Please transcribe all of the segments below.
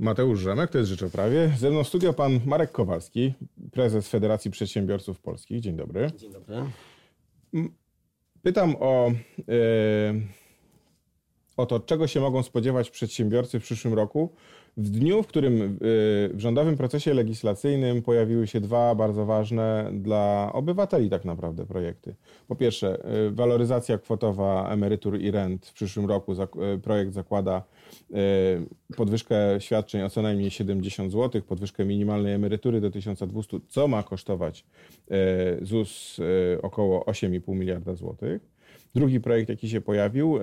Mateusz Rzemek, to jest Życzoprawie. Ze mną studio pan Marek Kowalski, prezes Federacji Przedsiębiorców Polskich. Dzień dobry. Dzień dobry. Pytam o, yy, o to, czego się mogą spodziewać przedsiębiorcy w przyszłym roku. W dniu, w którym yy, w rządowym procesie legislacyjnym pojawiły się dwa bardzo ważne dla obywateli tak naprawdę projekty. Po pierwsze, yy, waloryzacja kwotowa emerytur i rent w przyszłym roku. Projekt zakłada podwyżkę świadczeń o co najmniej 70 zł, podwyżkę minimalnej emerytury do 1200, co ma kosztować ZUS około 8,5 miliarda złotych. Drugi projekt, jaki się pojawił,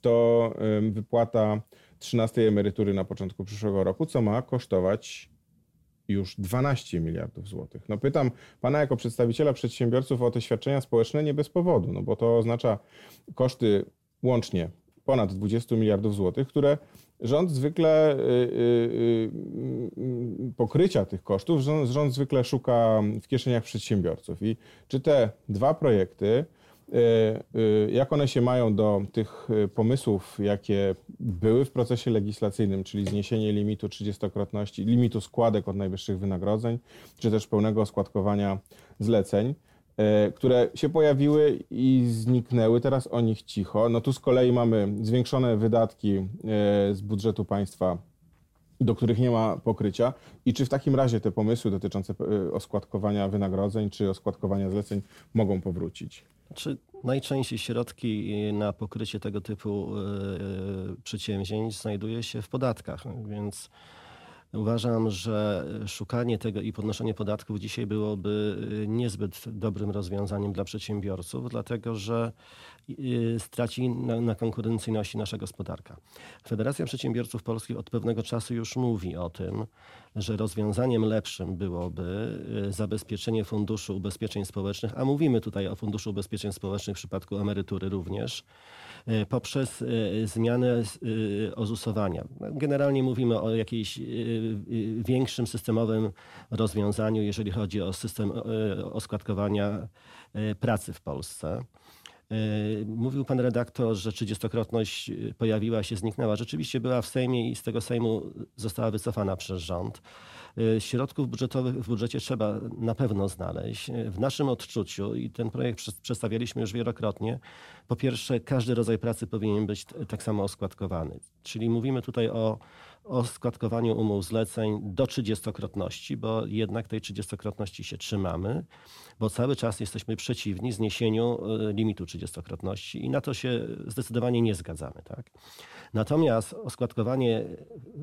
to wypłata 13 emerytury na początku przyszłego roku, co ma kosztować już 12 miliardów złotych. No pytam pana jako przedstawiciela przedsiębiorców o te świadczenia społeczne nie bez powodu, no bo to oznacza koszty łącznie ponad 20 miliardów złotych, które rząd zwykle y, y, y, pokrycia tych kosztów, rząd, rząd zwykle szuka w kieszeniach przedsiębiorców. I czy te dwa projekty jak one się mają do tych pomysłów, jakie były w procesie legislacyjnym, czyli zniesienie limitu 30-krotności, limitu składek od najwyższych wynagrodzeń, czy też pełnego składkowania zleceń, E, które się pojawiły i zniknęły, teraz o nich cicho. No tu z kolei mamy zwiększone wydatki e, z budżetu państwa do których nie ma pokrycia i czy w takim razie te pomysły dotyczące e, oskładkowania wynagrodzeń czy oskładkowania zleceń mogą powrócić? Czy najczęściej środki na pokrycie tego typu przedsięwzięć znajduje się w podatkach, więc Uważam, że szukanie tego i podnoszenie podatków dzisiaj byłoby y, niezbyt dobrym rozwiązaniem dla przedsiębiorców, dlatego że y, straci na, na konkurencyjności nasza gospodarka. Federacja Przedsiębiorców Polskich od pewnego czasu już mówi o tym, że rozwiązaniem lepszym byłoby y, zabezpieczenie funduszu ubezpieczeń społecznych, a mówimy tutaj o funduszu ubezpieczeń społecznych w przypadku emerytury również, poprzez zmianę ozusowania. Generalnie mówimy o jakiejś większym systemowym rozwiązaniu, jeżeli chodzi o system oskładkowania e, pracy w Polsce. E, mówił pan redaktor, że trzydziestokrotność pojawiła się, zniknęła. Rzeczywiście była w Sejmie i z tego Sejmu została wycofana przez rząd. E, środków budżetowych w budżecie trzeba na pewno znaleźć. W naszym odczuciu, i ten projekt przedstawialiśmy już wielokrotnie, po pierwsze, każdy rodzaj pracy powinien być tak samo oskładkowany. Czyli mówimy tutaj o, o składkowaniu umów zleceń do trzydziestokrotności, bo jednak tej trzydziestokrotności się trzymamy, bo cały czas jesteśmy przeciwni zniesieniu e, limitu trzydziestokrotności i na to się zdecydowanie nie zgadzamy. Tak? Natomiast oskładkowanie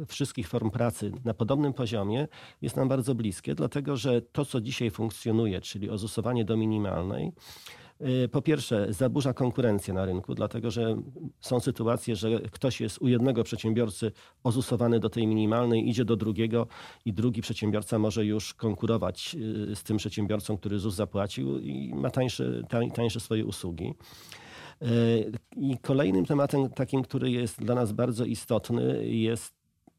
wszystkich form pracy na podobnym poziomie jest nam bardzo bliskie, dlatego że to, co dzisiaj funkcjonuje, czyli ozusowanie do minimalnej, po pierwsze, zaburza konkurencję na rynku, dlatego że są sytuacje, że ktoś jest u jednego przedsiębiorcy ozusowany do tej minimalnej, idzie do drugiego i drugi przedsiębiorca może już konkurować y, z tym przedsiębiorcą, który ZUS zapłacił i ma tańsze, tańsze swoje usługi. Y, I kolejnym tematem takim, który jest dla nas bardzo istotny, jest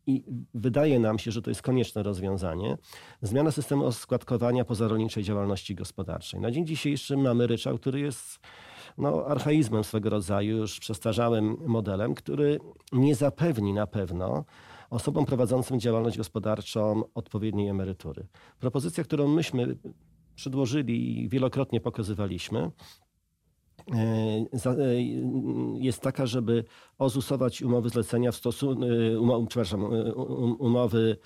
i wydaje nam się, że to jest konieczne rozwiązanie, zmiana systemu składkowania pozarolniczej działalności gospodarczej. Na dzień dzisiejszy mamy ryczałt, który jest no, archaizmem swego rodzaju, już przestarzałym modelem, który nie zapewni na pewno osobom prowadzącym działalność gospodarczą odpowiedniej emerytury. Propozycja, którą myśmy przedłożyli i wielokrotnie pokazywaliśmy, jest taka, żeby ozusować umowy zlecenia w stosunku, e, um, przepraszam, um, umowy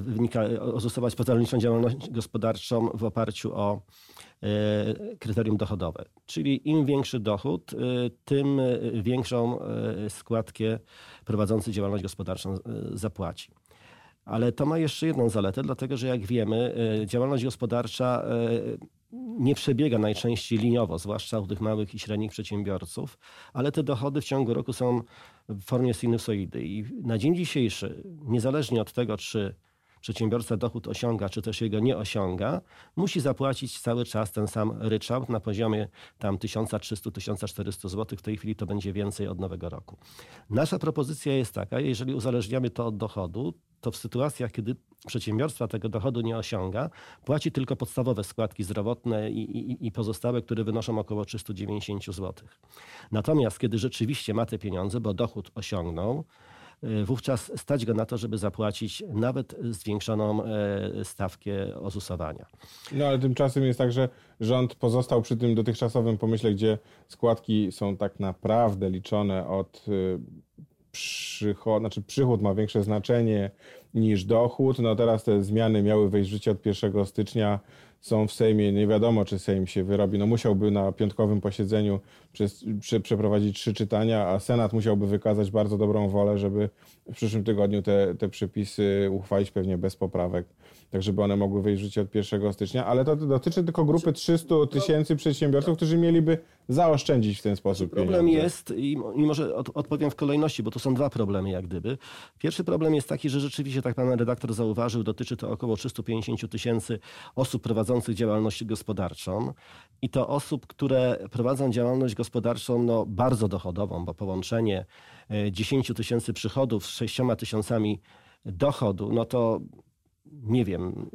wynika, ozusować pozarolniczą działalność gospodarczą w oparciu o kryterium dochodowe. Czyli im większy dochód, tym większą składkę prowadzący działalność gospodarczą zapłaci. Ale to ma jeszcze jedną zaletę, dlatego że jak wiemy, działalność gospodarcza nie przebiega najczęściej liniowo, zwłaszcza u tych małych i średnich przedsiębiorców, ale te dochody w ciągu roku są w formie sinusoidy. I na dzień dzisiejszy, niezależnie od tego, czy przedsiębiorca dochód osiąga, czy też jego nie osiąga, musi zapłacić cały czas ten sam ryczałt na poziomie tam 1300-1400 zł. W tej chwili to będzie więcej od nowego roku. Nasza propozycja jest taka, jeżeli uzależniamy to od dochodu, to w sytuacjach, kiedy przedsiębiorstwa tego dochodu nie osiąga, płaci tylko podstawowe składki zdrowotne i, i, i, pozostałe, które wynoszą około 390 zł. Natomiast kiedy rzeczywiście ma te pieniądze, bo dochód osiągnął, wówczas stać go na to, żeby zapłacić nawet zwiększoną e, stawkę ozusowania. No ale tymczasem jest tak, że rząd pozostał przy tym dotychczasowym pomyśle, gdzie składki są tak naprawdę liczone od przychod, znaczy przychód ma większe znaczenie niż dochód. No teraz te zmiany miały wejść w życie od 1 stycznia są w Sejmie. Nie wiadomo, czy Sejm się wyrobi. No musiałby na piątkowym posiedzeniu przez, prze, przeprowadzić trzy czytania, a Senat musiałby wykazać bardzo dobrą wolę, żeby w przyszłym tygodniu te, te przepisy uchwalić pewnie bez poprawek, tak żeby one mogły wejść w życie od 1 stycznia. Ale to dotyczy tylko grupy 300 tysięcy przedsiębiorców, którzy mieliby zaoszczędzić w ten sposób Problem pieniądze. jest, i może odpowiem w kolejności, bo tu są dwa problemy jak gdyby. Pierwszy problem jest taki, że rzeczywiście, tak pan redaktor zauważył, dotyczy to około 350 tysięcy osób prowadzących działalność gospodarczą i to osób, które prowadzą działalność gospodarczą no, bardzo dochodową, bo połączenie 10 e, tysięcy przychodów z 6 tysiącami dochodu, no to nie wiem,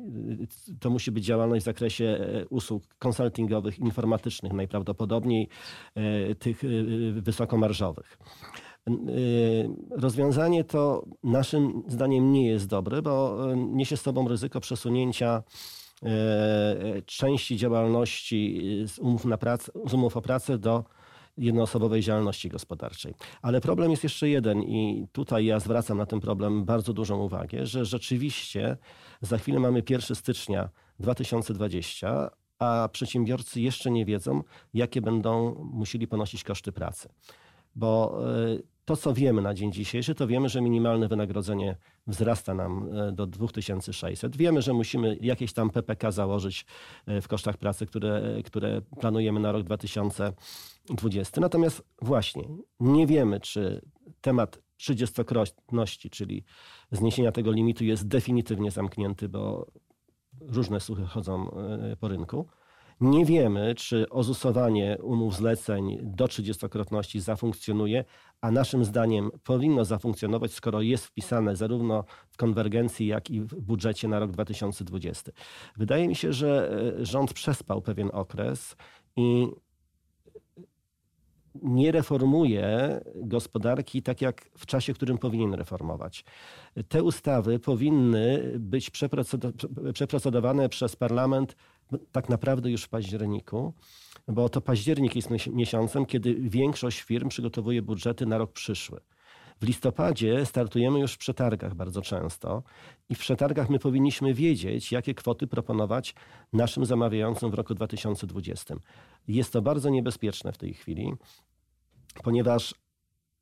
to musi być działalność w zakresie e, usług konsultingowych, informatycznych, najprawdopodobniej e, tych wysokomarżowych. Rozwiązanie to naszym zdaniem nie jest dobre, bo niesie z sobą ryzyko przesunięcia części działalności z umów, na pracę, z umów o pracę do jednoosobowej działalności gospodarczej. Ale problem jest jeszcze jeden i tutaj ja zwracam na ten problem bardzo dużą uwagę, że rzeczywiście za chwilę mamy 1 stycznia 2020, a przedsiębiorcy jeszcze nie wiedzą, jakie będą musieli ponosić koszty pracy. Bo e, to, co wiemy na dzień dzisiejszy, to wiemy, że minimalne wynagrodzenie wzrasta nam e, do 2600. Wiemy, że musimy jakieś tam PPK założyć e, w kosztach pracy, które, które planujemy na rok 2020. Natomiast właśnie nie wiemy, czy temat trzydziestokrotności, czyli zniesienia tego limitu jest definitywnie zamknięty, bo różne słuchy chodzą e, po rynku. Nie wiemy, czy ozusowanie umów zleceń do 30-krotności zafunkcjonuje, a naszym zdaniem powinno zafunkcjonować, skoro jest wpisane zarówno w konwergencji, jak i w budżecie na rok 2020. Wydaje mi się, że e, rząd przespał pewien okres i nie reformuje gospodarki tak jak w czasie, którym powinien reformować. Te ustawy powinny być przeprocedowane przez parlament tak naprawdę już w październiku, bo to październik jest miesiącem, kiedy większość firm przygotowuje budżety na rok przyszły. W listopadzie startujemy już w przetargach bardzo często i w przetargach my powinniśmy wiedzieć, jakie kwoty proponować naszym zamawiającym w roku 2020. Jest to bardzo niebezpieczne w tej chwili, ponieważ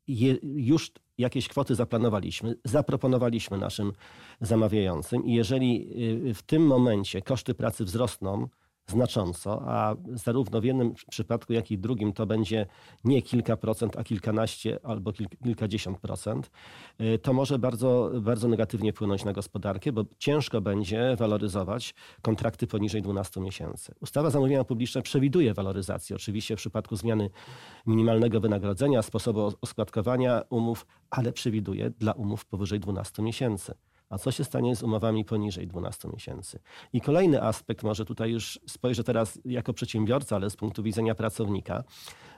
je, już jakieś kwoty zaplanowaliśmy, zaproponowaliśmy naszym zamawiającym i jeżeli y, w tym momencie koszty pracy wzrosną znacząco, a zarówno w jednym przypadku, jak i w drugim to będzie nie kilka procent, a kilkanaście albo kilkadziesiąt procent, y, to może bardzo, bardzo negatywnie wpłynąć na gospodarkę, bo ciężko będzie waloryzować kontrakty poniżej 12 miesięcy. Ustawa zamówienia publiczne przewiduje waloryzację, oczywiście w przypadku zmiany minimalnego wynagrodzenia, sposobu oskładkowania umów, ale przewiduje dla umów powyżej 12 miesięcy. A co się stanie z umowami poniżej 12 miesięcy? I kolejny aspekt, może tutaj już spojrzę teraz jako przedsiębiorca, ale z punktu widzenia pracownika.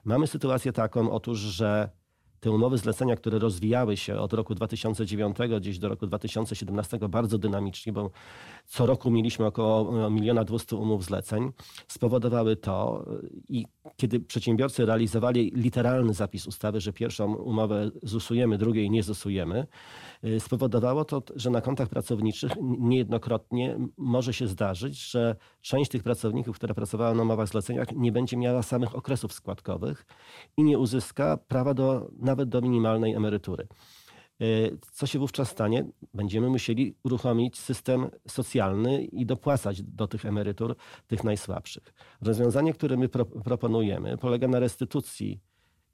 Mamy sytuację taką, otóż, że te umowy zlecenia, które rozwijały się od roku 2009 gdzieś do roku 2017 bardzo dynamicznie, bo co roku mieliśmy około miliona 200 umów zleceń, spowodowały to i kiedy przedsiębiorcy realizowali literalny zapis ustawy, że pierwszą umowę zusujemy, drugiej nie zusujemy, spowodowało to, że na kontach pracowniczych niejednokrotnie może się zdarzyć, że część tych pracowników, która pracowała na umowach zleceniach, nie będzie miała samych okresów składkowych i nie uzyska prawa do, nawet do minimalnej emerytury. Y, co się wówczas stanie? Będziemy musieli uruchomić system socjalny i dopłacać do tych emerytur tych najsłabszych. Rozwiązanie, które my pro proponujemy, polega na restytucji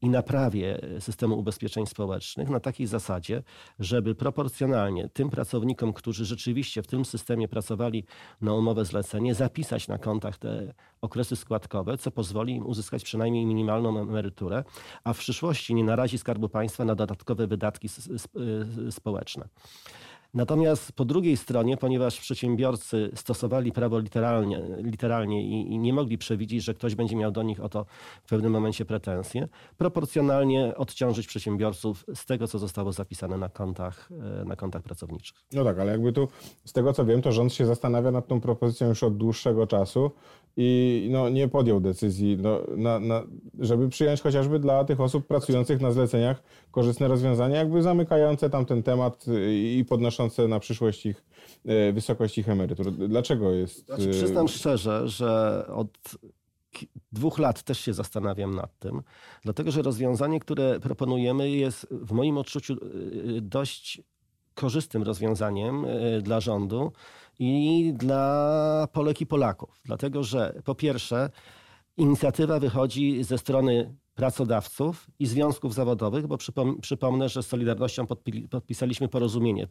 i naprawie systemu ubezpieczeń społecznych na takiej zasadzie, żeby proporcjonalnie tym pracownikom, którzy rzeczywiście w tym systemie pracowali na umowę zlecenie, zapisać na kontach te okresy składkowe, co pozwoli im uzyskać przynajmniej minimalną emeryturę, a w przyszłości nie narazi Skarbu Państwa na dodatkowe wydatki społeczne. Natomiast po drugiej stronie, ponieważ przedsiębiorcy stosowali prawo literalnie, literalnie i, i, nie mogli przewidzieć, że ktoś będzie miał do nich o to w pewnym momencie pretensje, proporcjonalnie odciążyć przedsiębiorców z tego, co zostało zapisane na kontach, e, na kontach pracowniczych. No tak, ale jakby tu z tego co wiem, to rząd się zastanawia nad tą propozycją już od dłuższego czasu i no, nie podjął decyzji, no, na, na, żeby przyjąć chociażby dla tych osób pracujących na zleceniach korzystne rozwiązania, jakby zamykające tam ten temat i podnoszące na przyszłość ich e, wysokość ich emerytur. Dlaczego jest... Znaczy, przyznam szczerze, że od dwóch lat też się zastanawiam nad tym, dlatego że rozwiązanie, które proponujemy jest w moim odczuciu dość korzystnym rozwiązaniem dla rządu i dla Polek i Polaków. Dlatego, że po pierwsze, inicjatywa wychodzi ze strony pracodawców i związków zawodowych, bo przypom przypomnę, że z Solidarnością podpisaliśmy porozumienie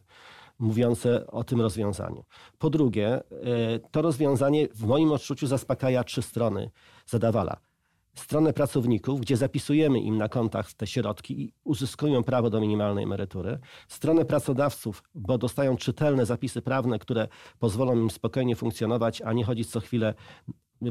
mówiące o tym rozwiązaniu. Po drugie, e, to rozwiązanie w moim odczuciu zaspokaja trzy strony zadawala stronę pracowników, gdzie zapisujemy im na kontach te środki i uzyskują prawo do minimalnej emerytury, stronę pracodawców, bo dostają czytelne zapisy prawne, które pozwolą im spokojnie funkcjonować, a nie chodzić co chwilę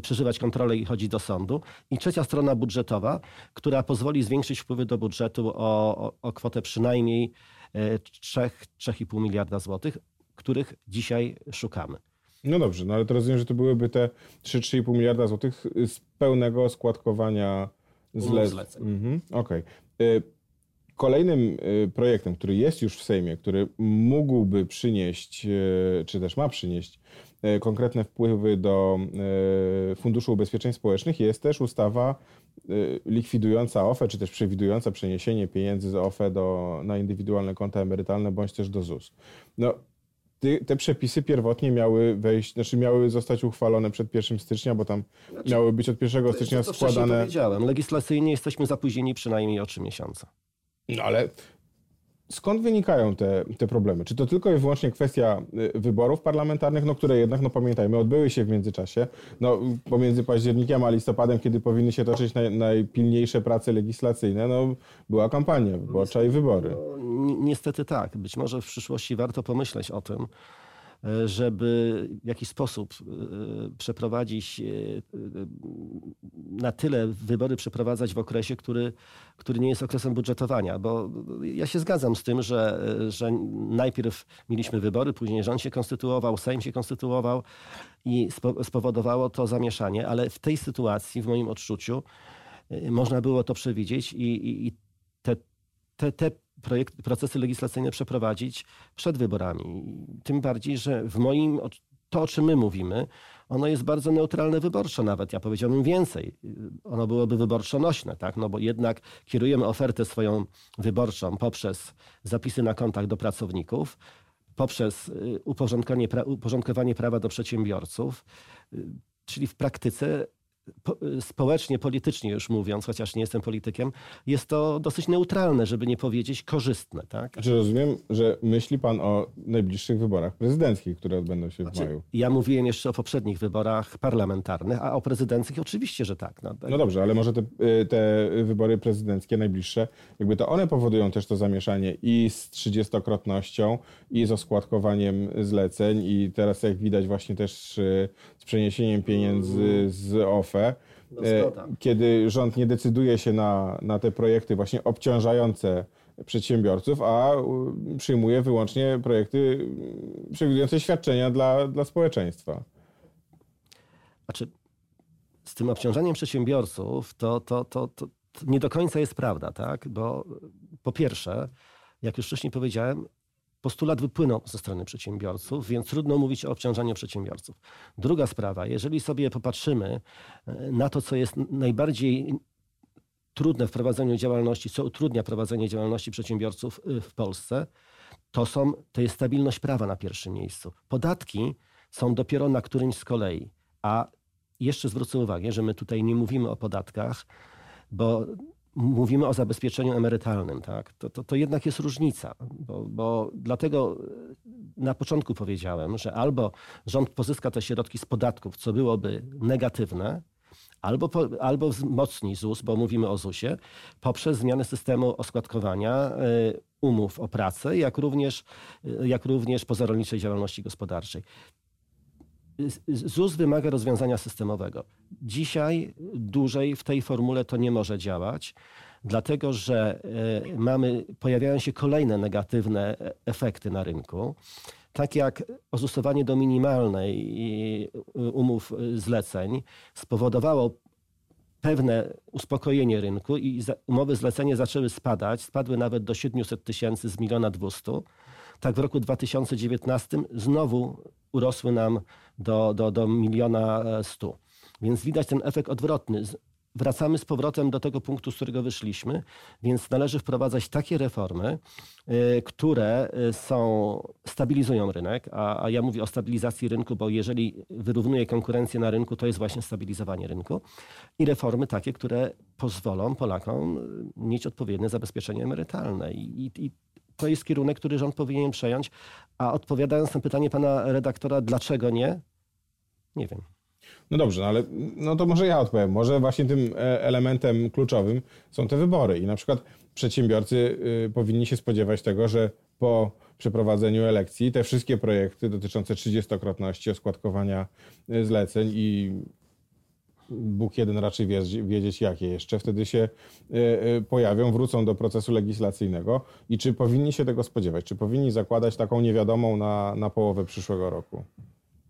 przeżywać kontrolę i chodzić do sądu. I trzecia strona budżetowa, która pozwoli zwiększyć wpływy do budżetu o, o, o kwotę przynajmniej 3-3,5 e, miliarda złotych, których dzisiaj szukamy. No dobrze, no ale to rozumiem, że to byłyby te 3-3,5 miliarda złotych z pełnego składkowania zleceń. Mhm, Okej. Okay. Kolejnym y, projektem, który jest już w Sejmie, który mógłby przynieść, y, czy też ma przynieść y, konkretne wpływy do Funduszu Ubezpieczeń Społecznych, jest też ustawa likwidująca OFE, czy też przewidująca przeniesienie pieniędzy z OFE do, na indywidualne konta emerytalne, bądź też do ZUS. No, te przepisy pierwotnie miały wejść, znaczy miały zostać uchwalone przed 1 stycznia, bo tam znaczy, miały być od 1 stycznia to, to składane. powiedziałem. Legislacyjnie jesteśmy zapóźnieni przynajmniej o 3 miesiące. No ale skąd wynikają te, te problemy? Czy to tylko i wyłącznie kwestia y, wyborów parlamentarnych, no, które jednak, no pamiętajmy, odbyły się w międzyczasie, no, pomiędzy październikiem a listopadem, kiedy powinny się toczyć naj, najpilniejsze prace legislacyjne, no, była kampania wyborcza i wybory. No, niestety tak. Być może w przyszłości warto pomyśleć o tym, żeby w jakiś sposób e, przeprowadzić, e, na tyle wybory przeprowadzać w okresie, który, który nie jest okresem budżetowania. Bo ja się zgadzam z tym, że, że najpierw mieliśmy wybory, później rząd się konstytuował, Sejm się konstytuował i spowodowało to zamieszanie, ale w tej sytuacji, w moim odczuciu, można było to przewidzieć i, i, i te, te, te projekt, procesy legislacyjne przeprowadzić przed wyborami. Tym bardziej, że w moim, to o czym my mówimy, ono jest bardzo neutralne wyborczo nawet. Ja powiedziałbym więcej. Ono byłoby wyborczo nośne, tak? no bo jednak kierujemy ofertę swoją wyborczą poprzez zapisy na kontach do pracowników, poprzez y, uporządkowanie, uporządkowanie prawa do przedsiębiorców, y, czyli w praktyce społecznie, politycznie już mówiąc, chociaż nie jestem politykiem, jest to dosyć neutralne, żeby nie powiedzieć korzystne. Tak? Znaczy rozumiem, że myśli pan o najbliższych wyborach prezydenckich, które odbędą się znaczy, w maju. Ja mówiłem jeszcze o poprzednich wyborach parlamentarnych, a o prezydenckich oczywiście, że tak. No, tak. no dobrze, ale może te, y, te, wybory prezydenckie najbliższe, jakby to one powodują też to zamieszanie i z trzydziestokrotnością, i z oskładkowaniem zleceń, i teraz jak widać właśnie też y, z przeniesieniem pieniędzy z OFE, no, e, kiedy rząd nie decyduje się na, na te projekty właśnie obciążające przedsiębiorców, a przyjmuje wyłącznie projekty przewidujące świadczenia dla, dla społeczeństwa. Znaczy, z tym obciążaniem przedsiębiorców to, to, to, to, nie do końca jest prawda, tak? Bo po pierwsze, jak już wcześniej powiedziałem, postulat wypłynął ze strony przedsiębiorców, więc trudno mówić o obciążaniu przedsiębiorców. Druga sprawa, jeżeli sobie popatrzymy e, na to, co jest najbardziej trudne w prowadzeniu działalności, co utrudnia prowadzenie działalności przedsiębiorców e, w Polsce, to, są, to jest stabilność prawa na pierwszym miejscu. Podatki są dopiero na którymś z kolei. A jeszcze zwrócę uwagę, że my tutaj nie mówimy o podatkach, bo mówimy o zabezpieczeniu emerytalnym, tak? to, to, to jednak jest różnica, bo, bo dlatego na początku powiedziałem, że albo rząd pozyska te środki z podatków, co byłoby negatywne, albo, po, albo wzmocni ZUS, bo mówimy o ZUS-ie, poprzez zmianę systemu oskładkowania, y, umów o pracę, jak również, jak również pozarolniczej działalności gospodarczej. ZUS wymaga rozwiązania systemowego. Dzisiaj dłużej w tej formule to nie może działać, dlatego że e, mamy, pojawiają się kolejne negatywne efekty na rynku, tak jak ozusowanie do minimalnej umów zleceń spowodowało pewne uspokojenie rynku i umowy zlecenie zaczęły spadać, spadły nawet do 700 tysięcy z miliona 200. Tak w roku 2019 znowu urosły nam do, do, do miliona 100. Więc widać ten efekt odwrotny wracamy z powrotem do tego punktu, z którego wyszliśmy, więc należy wprowadzać takie reformy, y, które y, są, stabilizują rynek, a, a ja mówię o stabilizacji rynku, bo jeżeli wyrównuje konkurencję na rynku, to jest właśnie stabilizowanie rynku i reformy takie, które pozwolą Polakom mieć odpowiednie zabezpieczenie emerytalne i, i, i to jest kierunek, który rząd powinien przejąć. A odpowiadając na pytanie pana redaktora, dlaczego nie? Nie wiem. No dobrze, no ale no to może ja odpowiem. Może właśnie tym e, elementem kluczowym są te wybory i na przykład przedsiębiorcy y, powinni się spodziewać tego, że po przeprowadzeniu elekcji te wszystkie projekty dotyczące trzydziestokrotności oskładkowania y, zleceń i Bóg jeden raczej wiedzieć, jakie jeszcze wtedy się y, pojawią, wrócą do procesu legislacyjnego i czy powinni się tego spodziewać? Czy powinni zakładać taką niewiadomą na, na połowę przyszłego roku?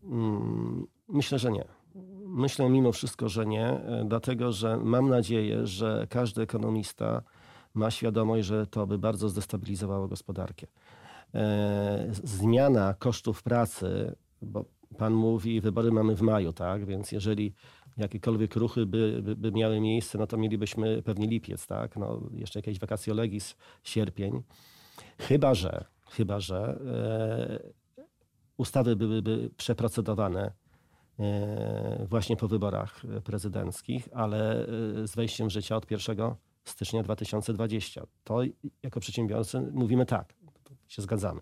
Mm, myślę, że nie. Myślę mimo wszystko, że nie, e, dlatego że mam nadzieję, że każdy ekonomista ma świadomość, że to by bardzo zdestabilizowało gospodarkę. E, zmiana kosztów pracy, bo pan mówi, wybory mamy w maju, tak? Więc jeżeli jakiekolwiek ruchy by, by, by, miały miejsce, no to mielibyśmy pewnie lipiec, tak? No, jeszcze jakieś wakacje legis, sierpień. Chyba, że, chyba, że e, ustawy byłyby przeprocedowane E, właśnie po wyborach prezydenckich, ale e, z wejściem w życie od 1 stycznia 2020. To jako przedsiębiorcy mówimy tak, się zgadzamy.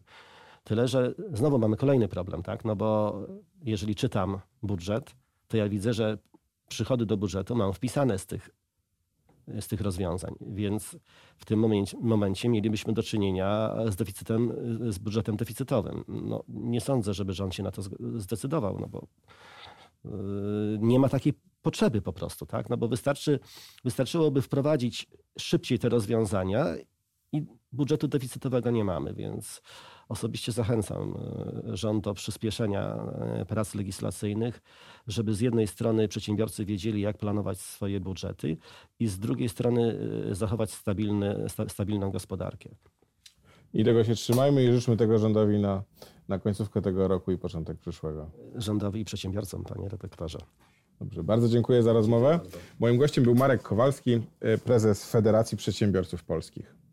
Tyle, że znowu mamy kolejny problem, tak? No bo jeżeli czytam budżet, to ja widzę, że przychody do budżetu mam wpisane z tych, z tych rozwiązań, więc w tym momencie, momencie mielibyśmy do czynienia z deficytem, z budżetem deficytowym. No, nie sądzę, żeby rząd się na to zdecydował, no bo Yy, nie ma takiej potrzeby po prostu, tak? No bo wystarczy, wystarczyłoby wprowadzić szybciej te rozwiązania i budżetu deficytowego nie mamy, więc osobiście zachęcam yy, rząd do przyspieszenia yy, prac legislacyjnych, żeby z jednej strony przedsiębiorcy wiedzieli, jak planować swoje budżety i z drugiej strony zachować stabilny, stabilną gospodarkę. I tego się trzymajmy i życzmy tego rządowi na, na końcówkę tego roku i początek przyszłego. Rządowi i przedsiębiorcom, panie redaktorze. Dobrze, bardzo dziękuję za rozmowę. Moim gościem był Marek Kowalski, e, prezes Federacji Przedsiębiorców Polskich.